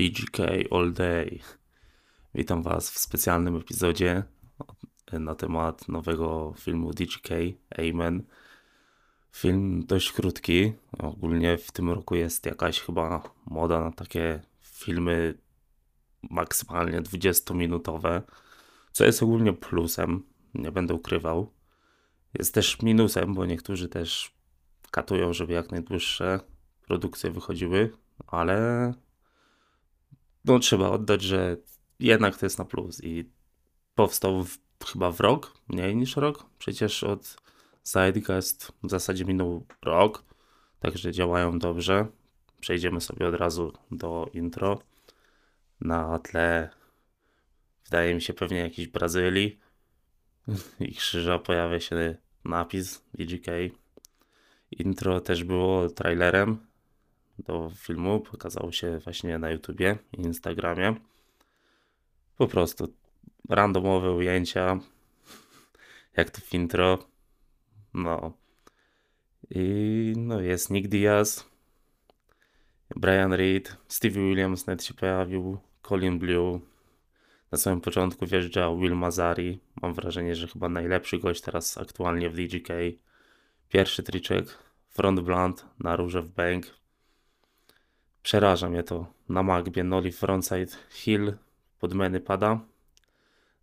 DGK All Day. Witam Was w specjalnym epizodzie na temat nowego filmu DGK Amen. Film dość krótki. Ogólnie w tym roku jest jakaś chyba moda na takie filmy maksymalnie 20-minutowe, co jest ogólnie plusem, nie będę ukrywał. Jest też minusem, bo niektórzy też katują, żeby jak najdłuższe produkcje wychodziły, ale no trzeba oddać, że jednak to jest na plus i powstał w, chyba w rok, mniej niż rok. Przecież od Zeitgeist w zasadzie minął rok, także działają dobrze. Przejdziemy sobie od razu do intro. Na tle wydaje mi się pewnie jakiejś Brazylii i krzyża pojawia się napis DGK. Intro też było trailerem do filmu, pokazało się właśnie na YouTubie i Instagramie. Po prostu randomowe ujęcia, jak to w intro. No. I no jest Nick Diaz, Brian Reed, Stevie Williams nawet się pojawił, Colin Blue. Na samym początku wjeżdżał Will Mazari. Mam wrażenie, że chyba najlepszy gość teraz aktualnie w DGK. Pierwszy triczek, front blunt na róże w bank. Przeraża mnie to. Na Magbie Noli frontside hill pod meny pada.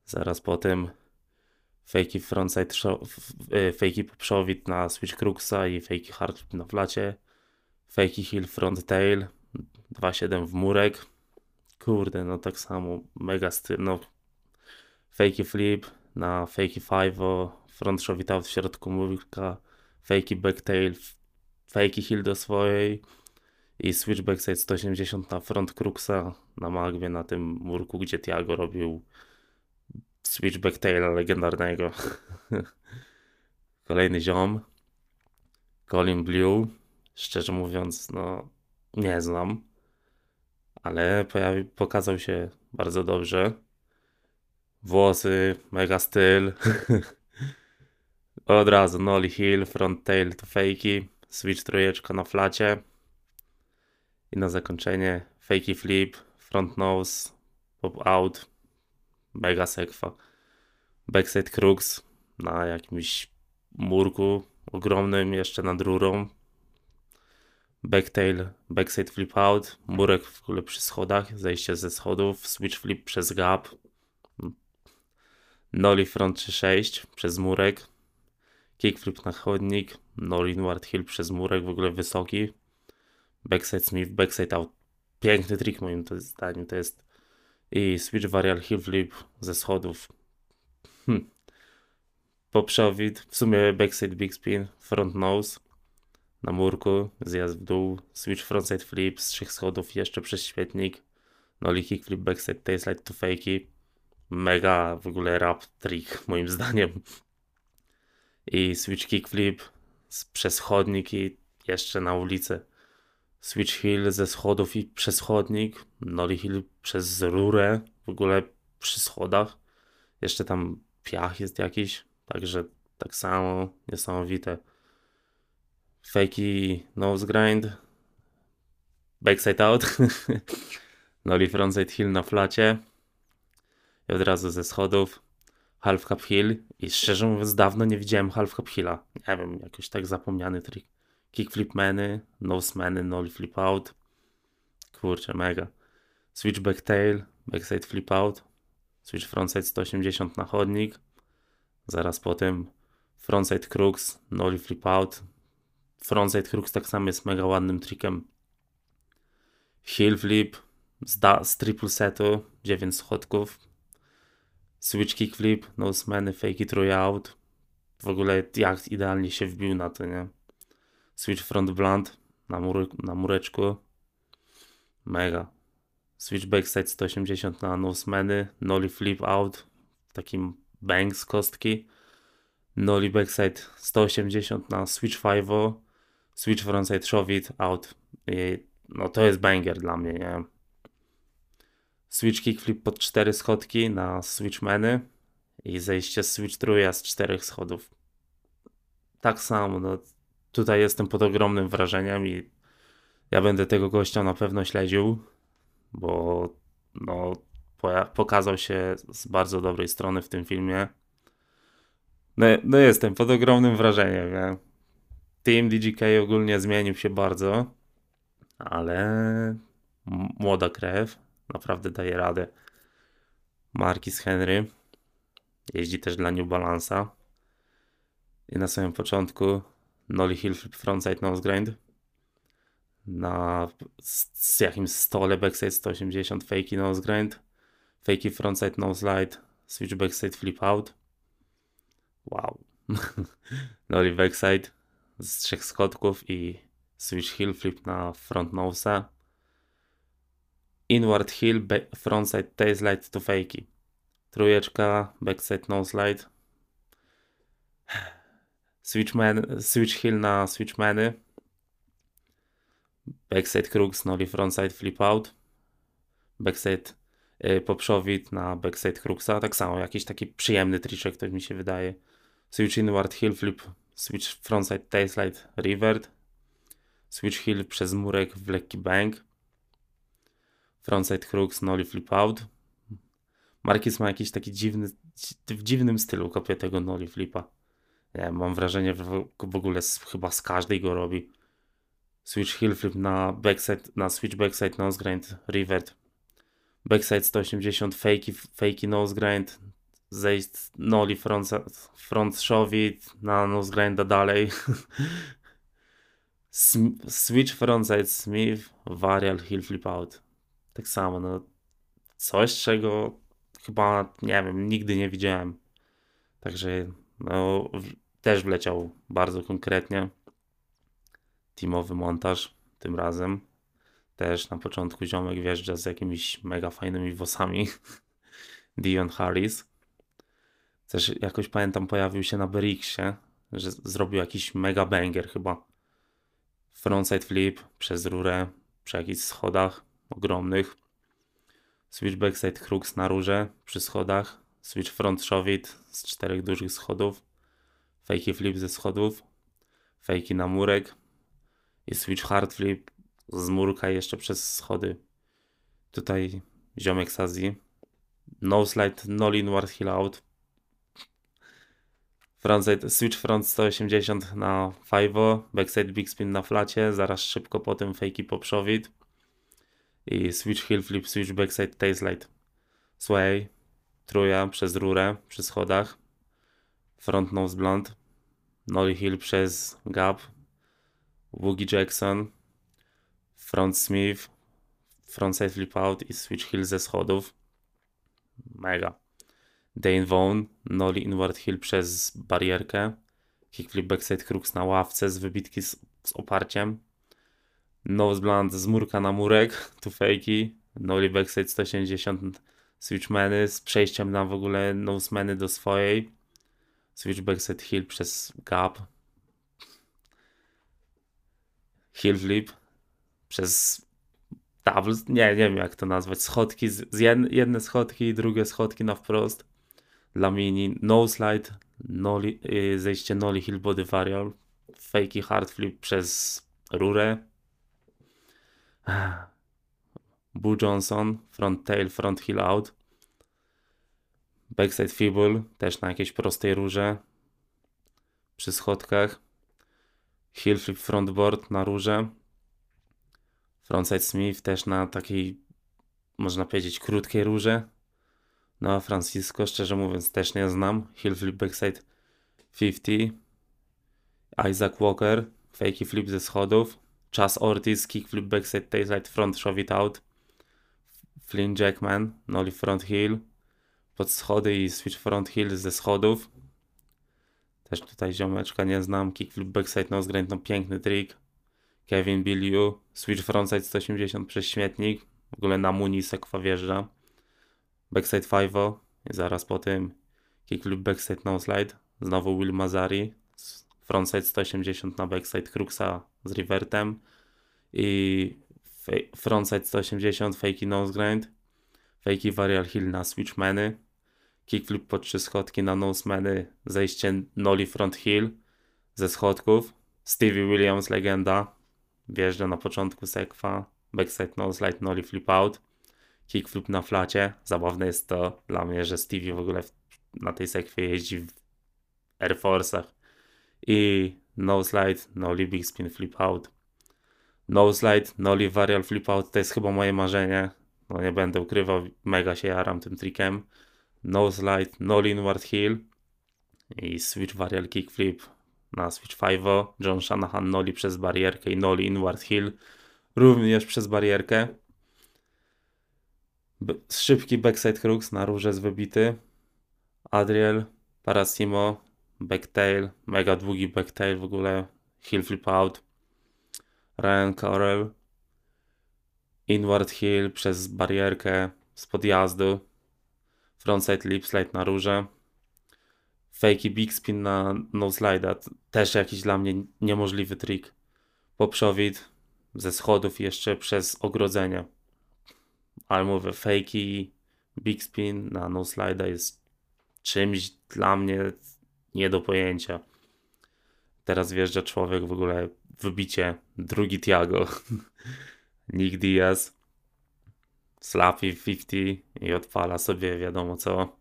Zaraz potem fakey frontside e, fakey poprzowit na switch cruxa i fakey hard na flacie. Fakey hill front tail 2.7 w murek. Kurde, no tak samo mega styl, no fakey flip na fakey 5 front shove w środku murka, fakey backtail, fakey hill do swojej i switch backside 180 na front cruxa na Magwie, na tym murku, gdzie Tiago robił switch backtaila legendarnego. Kolejny ziom. Colin Blue. Szczerze mówiąc, no nie znam, ale pojawi, pokazał się bardzo dobrze. Włosy, mega styl. Od razu Nolly Hill, front tail to fakey, switch trójeczka na flacie. I na zakończenie fakey flip, front nose, pop out, mega sekwa. Backside crux na jakimś murku ogromnym, jeszcze nad rurą. Backtail, backside flip out, murek w ogóle przy schodach, zejście ze schodów, switch flip przez gap. Nolly front 3-6 przez murek. Kickflip na chodnik, Nolly inward hill przez murek, w ogóle wysoki backside smith, backside out. Piękny trik moim zdaniem to jest. I switch varial heel flip ze schodów. Hm. Poprzowid, w sumie backside big spin, front nose na murku, zjazd w dół, switch frontside flip z trzech schodów jeszcze przez świetnik, nollie kickflip, backside tailslide to fakey. Mega w ogóle rap trick moim zdaniem. I switch kickflip przez chodnik i jeszcze na ulicę. Switch Hill ze schodów i przez chodnik, Nolly Hill przez rurę, w ogóle przy schodach. Jeszcze tam piach jest jakiś, także tak samo niesamowite. Fakey nose grind, backside out, Nolly frontside hill na flacie i od razu ze schodów half cup hill i szczerze mówiąc dawno nie widziałem half cup hilla. Nie wiem, jakoś tak zapomniany trik kickflip many, nose many, nollie flip out. Kurczę, mega. Switch back tail, backside flip out. Switch frontside 180 na chodnik. Zaraz potem frontside crux, nollie flip out. Frontside crux tak samo jest mega ładnym trikiem. Heel flip z, da, z triple setu, 9 schodków. Switch kickflip, nose many, fake it out. W ogóle jak idealnie się wbił na to, nie? Switch front blunt na, mur na mureczku. Mega. Switch backside 180 na nose many. Nolly flip out. Takim bang z kostki. Nolly backside 180 na switch 5. Switch frontside shove out. I no to jest banger dla mnie, nie? Switch kickflip pod 4 schodki na switch many i zejście z switch trójka z 4 schodów. Tak samo, no tutaj jestem pod ogromnym wrażeniem i ja będę tego gościa na pewno śledził. bo no, pokazał się z bardzo dobrej strony w tym filmie. No, no jestem pod ogromnym wrażeniem. Nie? Team DGK ogólnie zmienił się bardzo, ale młoda krew naprawdę daje radę. Marquis Henry jeździ też dla New Balance'a. I na samym początku Nolly Hill Frontside Nose Grind na z jakimś stole backside 180 fakey nose grind, fakey frontside nose slide, switch backside flip out. Wow. Nolly backside z trzech schodków i switch heel flip na front nose. Inward heel frontside tail slide to fakey. Trójeczka backside nose slide. Switch, man, switch heel na switch many backside crux, nollie frontside flip out, backside poprzowid na backside cruxa, tak samo, jakiś taki przyjemny triczek, to mi się wydaje. Switch inward heel flip, switch frontside tailslide revert, switch heel przez murek w lekki bang, frontside crux, nollie flip out. Marquez ma jakiś taki dziwny, w dziwnym stylu kopię tego nollie flipa. Nie, mam wrażenie, że w ogóle chyba z każdej go robi switch heel flip na backside, na switch backside nose grind, revert, backside 180, fakey, fakey nose grind, zejść noli front, front shove na nose grinda dalej, switch frontside smith, varial heel flip out. Tak samo, no coś czego chyba, nie wiem, nigdy nie widziałem. Także no, też wleciał bardzo konkretnie teamowy montaż tym razem. Też na początku ziomek wjeżdża z jakimiś mega fajnymi włosami. Dion Harris. Też jakoś pamiętam pojawił się na Beriksie, że zrobił jakiś mega banger chyba. Frontside flip przez rurę, przy jakichś schodach ogromnych. Switch backside crux na rurze przy schodach. Switch front shove z czterech dużych schodów. Fakey flip ze schodów. Fakey na murek i switch hard flip z murka jeszcze przez schody. Tutaj ziomek z Azji. No slide, no lean hill out. Frontside, switch front 180 na 5, backside big spin na flacie, zaraz szybko potem fakey poprzowid i switch hill flip, switch backside tail slide. Sway, truja przez rurę przy schodach, front nose blunt, nollie hill przez gap, Woogie Jackson, front Smith, frontside flip out i switch hill ze schodów. Mega. Dane Vaughn, nollie inward hill przez barierkę. Kickflip backside crux na ławce z wybitki z, z oparciem. Nose blunt z murka na murek, tu fakey. Nollie backside 180 switchmeny z przejściem na w ogóle nosemeny do swojej. Switch backside hill przez gap. Heel flip przez double, nie, nie wiem jak to nazwać, schodki, z, z jedne schodki, drugie schodki na wprost. Dla mini, no slide, noli, y, zejście noli heel body varial, fakey hard flip przez rurę, Boo Johnson, front tail, front heel out, backside fibul, też na jakiejś prostej rurze, przy schodkach, heel flip frontboard na rurze. Frontside Smith też na takiej, można powiedzieć, krótkiej rurze. No a Francisco, szczerze mówiąc, też nie znam. Heel flip backside 50. Isaac Walker, fakey flip ze schodów. Chas Ortiz, kickflip backside tailslide front shove it out. Flynn Jackman, nollie front heel. Pod schody i switch front heel ze schodów. Też tutaj ziomeczka nie znam. Kickflip backside nose grind, no piękny trik. Kevin Billiu, switch frontside 180 przez śmietnik. W ogóle na muni sekwa wjeżdża. Backside 5 i zaraz po tym kickflip backside no slide. Znowu Will Mazari. Frontside 180 na backside Cruxa z revertem. I frontside 180 fakey nose grind. Fakey varial hill na switch many kickflip po trzy schodki na nosemeny, zejście noli front hill ze schodków. Stevie Williams, legenda, wjeżdża na początku sekwa, backside nose slide, noli flip out. kickflip na flacie. Zabawne jest to dla mnie, że Stevie w ogóle na tej sekwie jeździ w Air Force'ach. I no slide, no big spin flip out. No slide, no varial flip out to jest chyba moje marzenie. No nie będę ukrywał, mega się jaram tym trikiem. No slide, no inward heel i switch varial kickflip na switch 5. John Shanahan noli przez barierkę i noli inward heel również przez barierkę. Szybki backside crux na róże z wybity. Adriel, Parasimo, backtail, mega długi backtail w ogóle, heel flip out. Ryan Correll, inward heel przez barierkę z podjazdu. Frontside lip slide na róże. Fakey big spin na no też jakiś dla mnie niemożliwy trik. Poprzowid ze schodów jeszcze przez ogrodzenie ale mówię, fakey, big spin na no jest czymś dla mnie nie do pojęcia. Teraz wjeżdża człowiek w ogóle wybicie, drugi Tiago, Nick Diaz, slappy 50 i odpala sobie wiadomo co.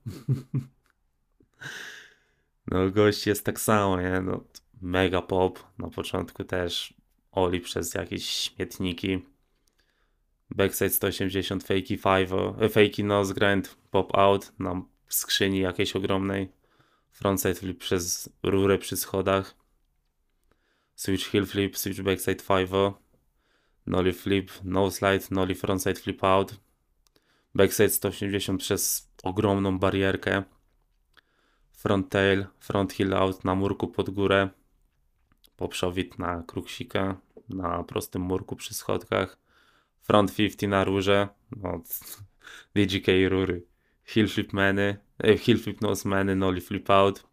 no gość jest tak samo, nie? No, mega pop, na początku też Oli przez jakieś śmietniki. Backside 180, fakey 5, e, fakey nose grind, pop out na skrzyni jakiejś ogromnej, frontside flip przez rurę przy schodach, switch heel flip, switch backside 5, nollie flip, no slide, nollie frontside flip out, backside 180 przez ogromną barierkę, front tail, front heel out na murku pod górę, poprzowit na kruksika, na prostym murku przy schodkach, front 50 na rurze, no, DGK rury, heel flip many, eh, heel flip nose many, nollie flip out,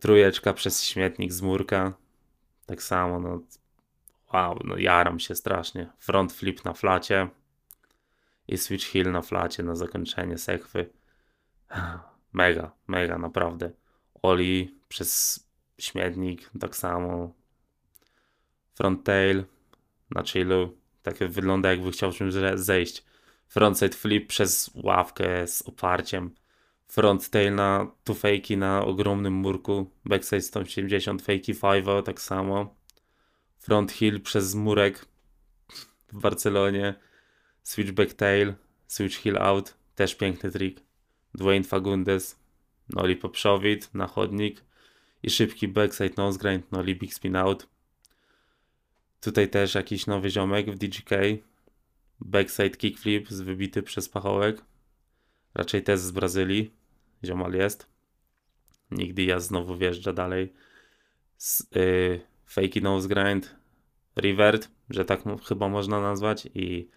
trójeczka przez śmietnik z murka, tak samo, no, wow, no jaram się strasznie, front flip na flacie i switch heel na flacie na zakończenie sekwy, mega, mega, naprawdę, Oli przez śmietnik, tak samo, front tail, na chillu. Tak wygląda jakby chciał czymś zejść. Frontside flip przez ławkę z oparciem. Front tail na tu fakey na ogromnym murku. Backside 180, fakey 5 tak samo. Front heel przez murek w Barcelonie. Switch back tail, switch heel out. Też piękny trik. Dwayne Fagundes. Noli poprzowid na chodnik. I szybki backside nose grind, noli big spin out. Tutaj też jakiś nowy ziomek w DGK. Backside kickflip z wybity przez pachołek. Raczej też z Brazylii. Ziomal jest. Nigdy ja znowu wjeżdża dalej. Z, yy, fakey nose grind. Revert, że tak chyba można nazwać. I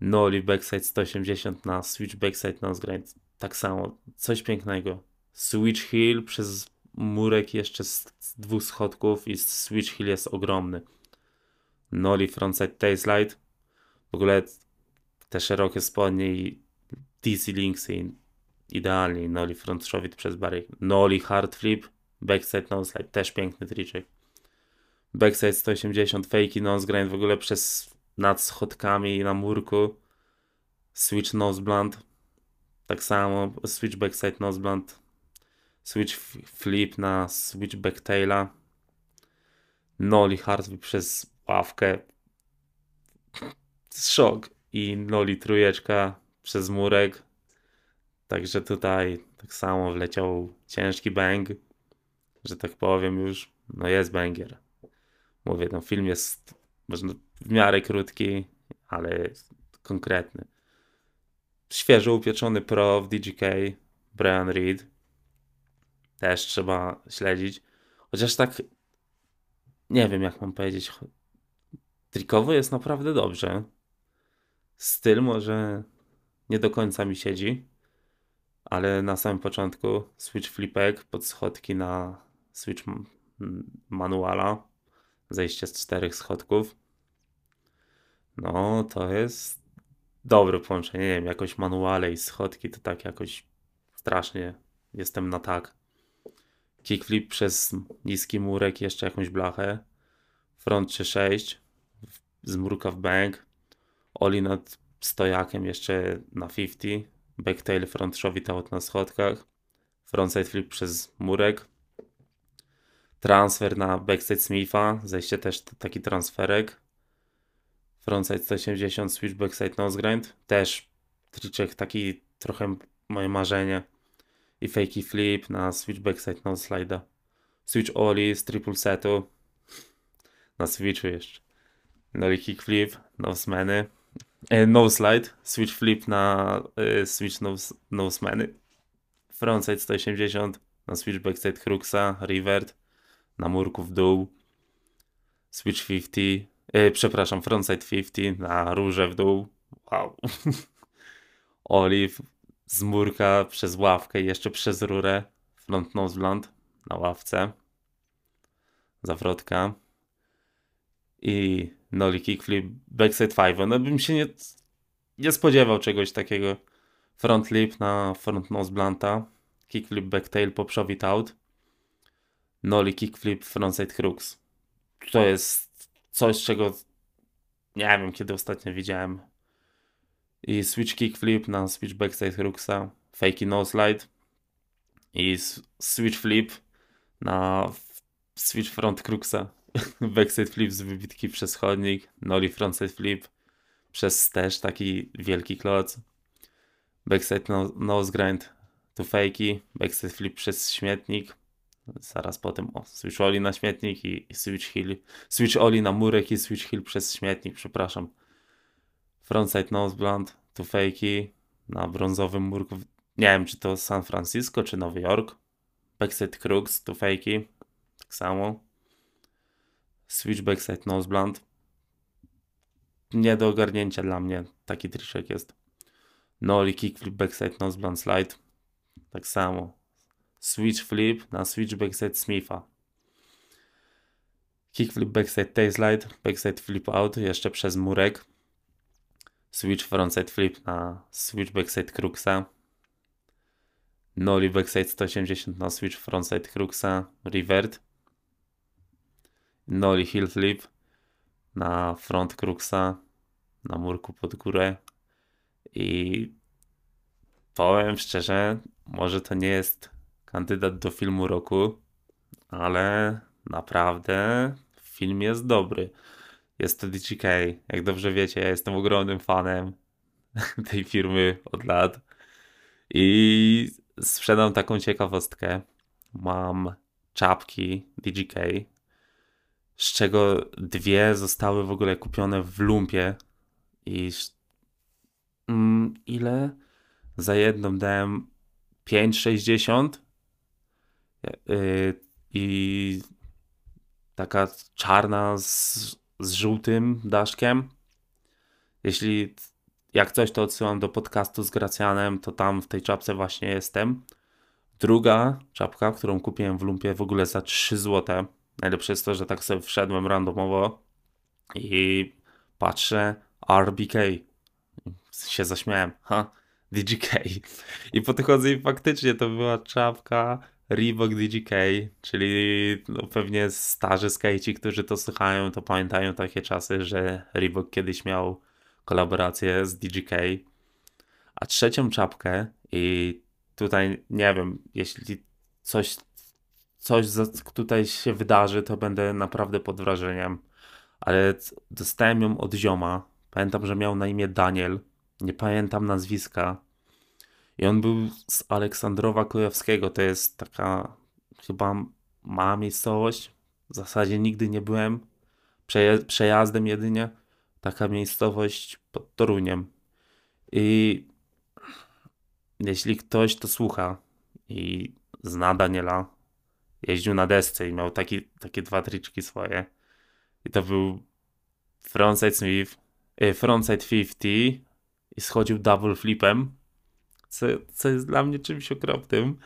Noli backside 180 na switch backside nose grind. Tak samo. Coś pięknego. Switch heel przez murek jeszcze z, dwóch schodków i switch heel jest ogromny. Noli frontside tailslide. W ogóle te szerokie spodnie i DC linksy idealnie. Noli front shove przez barrier. Noli hard flip. Backside nose slide. Też piękny triczek. Backside 180. Fakey nose grind w ogóle przez nad schodkami na murku. Switch nose blunt. Tak samo. Switch backside nose blunt. Switch flip na switch backtaila. Noli hard flip przez ławkę. Szok. I Noli trójeczka przez murek. Także tutaj tak samo wleciał ciężki bang, że tak powiem już. No jest banger. Mówię, ten film jest może w miarę krótki, ale konkretny. Świeżo upieczony pro w DGK, Brian Reed. Też trzeba śledzić. Chociaż tak nie wiem jak mam powiedzieć. Trikowo jest naprawdę dobrze. Styl może nie do końca mi siedzi, ale na samym początku switch flipek pod schodki na switch manuala, zejście z czterech schodków. No, to jest dobre połączenie. Nie wiem, jakoś manuale i schodki to tak jakoś strasznie jestem na tak. Kickflip przez niski murek, jeszcze jakąś blachę. Front 3-6 z murka w bank, Oli nad stojakiem jeszcze na 50, backtail front shove out na schodkach, frontside flip przez murek, transfer na backside Smitha, zejście też taki transferek, frontside 180, switch backside nose grind, też triczek taki trochę moje marzenie. I fakey flip na switch backside nose slide, switch ollie z triple setu, na switchu jeszcze, nollie kick flip, nose many, e, no slide, switch flip na e, switch nose, nose many, frontside 180 na switch backside Cruxa, revert, na murku w dół, switch 50, e, przepraszam, frontside 50 na róże w dół, wow, olive z murka przez ławkę i jeszcze przez rurę, front nose blunt na ławce, zawrotka. I nollie kickflip, backside 5, no bym się nie, nie spodziewał czegoś takiego, front lip na front nose blunta, kickflip backtail po out, nollie kickflip frontside crux. To jest coś, czego nie wiem, kiedy ostatnio widziałem. I switch kickflip na switch backside cruxa, fakey no slide i switch flip na switch front cruxa, backside flip z wybitki przez chodnik, nollie frontside flip przez też taki wielki kloc, backside no, nose grind to fakey, backside flip przez śmietnik, zaraz potem o, switch oli na śmietnik i, switch hill, switch oli na murek i switch hill przez śmietnik, przepraszam. Frontside nose blunt to fakey na brązowym murku, nie wiem czy to San Francisco czy Nowy Jork. Backside crux to fakey, tak samo. Switch backside nose blunt. Nie do ogarnięcia dla mnie, taki triczek jest. Nollie kickflip backside nose blunt slide. Tak samo switch flip na switch backside Smitha. Kickflip backside tailslide, backside flip out jeszcze przez murek. Switch frontside flip na switch backside Cruxa. Nollie backside 180 na switch frontside Cruxa, revert. Nollie heel flip na front Cruxa, na murku pod górę. I powiem szczerze, może to nie jest kandydat do filmu roku, ale naprawdę film jest dobry. Jest to DGK. Jak dobrze wiecie, ja jestem ogromnym fanem tej firmy od lat. I sprzedam taką ciekawostkę. Mam czapki DGK, z czego dwie zostały w ogóle kupione w lumpie. I mm, ile? Za jedną dałem 5,60 Y, i taka czarna z, z żółtym daszkiem. Jeśli jak coś, to odsyłam do podcastu z Gracjanem, to tam w tej czapce właśnie jestem. Druga czapka, którą kupiłem w lumpie w ogóle za 3 zł. Najlepsze jest to, że tak sobie wszedłem randomowo i patrzę RBK. Się zaśmiałem. Ha, DGK. I podchodzę i faktycznie to była czapka Reebok DGK, czyli no pewnie starzy skajci, którzy to słuchają, to pamiętają takie czasy, że Reebok kiedyś miał kolaborację z DGK. A trzecią czapkę i tutaj nie wiem, jeśli coś, coś tutaj się wydarzy, to będę naprawdę pod wrażeniem. Ale dostałem ją od zioma. Pamiętam, że miał na imię Daniel. Nie pamiętam nazwiska i on był z Aleksandrowa Kujawskiego. To jest taka chyba mała miejscowość. W zasadzie nigdy nie byłem. Przeja przejazdem jedynie. Taka miejscowość pod Toruniem. I jeśli ktoś to słucha i zna Daniela, jeździł na desce i miał taki, takie dwa triczki swoje. I to był frontside Smith, e, frontside 50 i schodził double flipem co, co jest dla mnie czymś okropnym.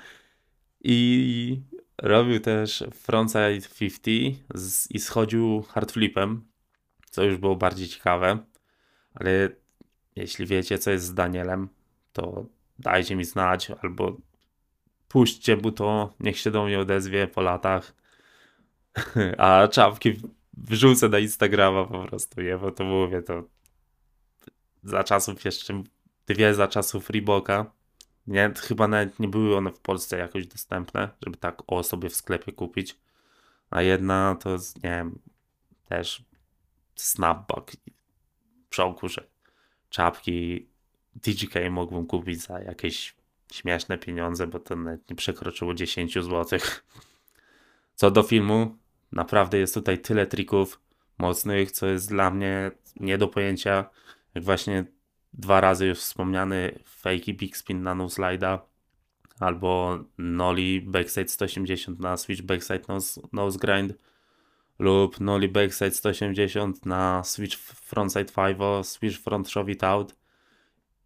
I robił też frontside 50 z, i schodził hardflipem, co już było bardziej ciekawe. Ale jeśli wiecie, co jest z Danielem, to dajcie mi znać, albo puśćcie mu to, niech się do mnie odezwie po latach. A czapki wrzucę na Instagrama po prostu, nie? Bo to mówię, to za czasów jeszcze, dwie za czasów Reeboka. Nie, chyba nawet nie były one w Polsce jakoś dostępne, żeby tak o sobie w sklepie kupić. A jedna to, nie wiem, też snapback. Szoku, że czapki DGK mógłbym kupić za jakieś śmieszne pieniądze, bo to nawet nie przekroczyło 10 zł. Co do filmu, naprawdę jest tutaj tyle trików mocnych, co jest dla mnie nie do pojęcia. Jak właśnie dwa razy już wspomniany fake big spin na no slide'a albo nollie backside 180 na switch backside nose, nose grind lub nollie backside 180 na switch frontside 5 switch front shove it out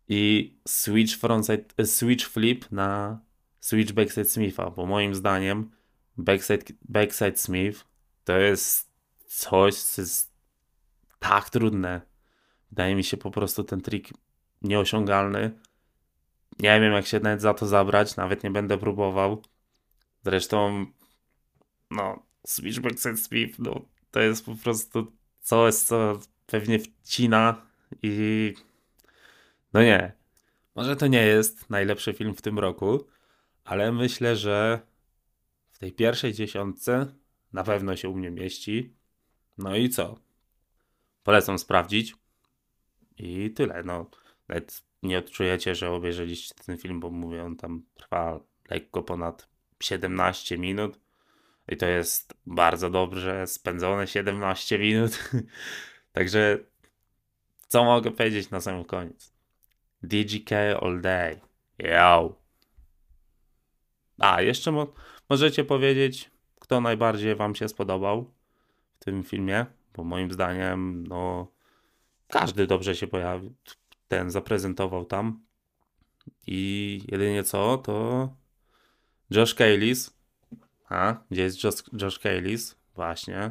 i switch frontside, switch flip na switch backside Smitha, bo moim zdaniem backside, backside Smith to jest coś, co jest tak trudne. Wydaje mi się po prostu ten trik nieosiągalny. Nie wiem, jak się nawet za to zabrać, nawet nie będę próbował. Zresztą, no, switch backside Smith, no, to jest po prostu coś, co pewnie wcina i no nie. Może to nie jest najlepszy film w tym roku, ale myślę, że w tej pierwszej dziesiątce na pewno się u mnie mieści. No i co? Polecam sprawdzić. I tyle. No, nawet nie odczujecie, że obejrzeliście ten film, bo mówię, on tam trwa lekko ponad 17 minut. I to jest bardzo dobrze spędzone 17 minut. Także co mogę powiedzieć na sam koniec? DGK all day. Yo. A, jeszcze mo możecie powiedzieć, kto najbardziej wam się spodobał w tym filmie, bo moim zdaniem, no, każdy dobrze się pojawił, ten zaprezentował tam. I jedynie co, to Josh Kaylis. A, gdzie jest Josh, Josh Kaylis? Właśnie.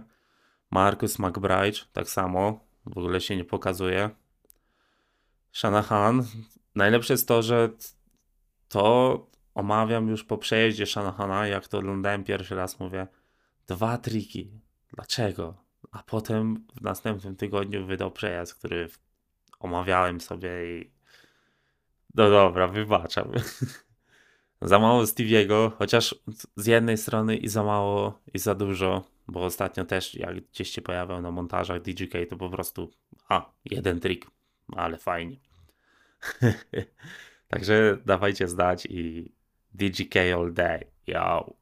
Marcus McBride, tak samo. W ogóle się nie pokazuje. Shanahan. Najlepsze jest to, że to omawiam już po przejeździe Shanahana, jak to oglądałem pierwszy raz, mówię, dwa triki. Dlaczego? A potem w następnym tygodniu wydał przejazd, który omawiałem sobie i no dobra, wybaczam. za mało Stevie'ego, chociaż z jednej strony i za mało, i za dużo, bo ostatnio też jak gdzieś się pojawiał na montażach DJK, to po prostu a, jeden trik, ale fajnie. Także dawajcie zdać i DGK all day. Yo.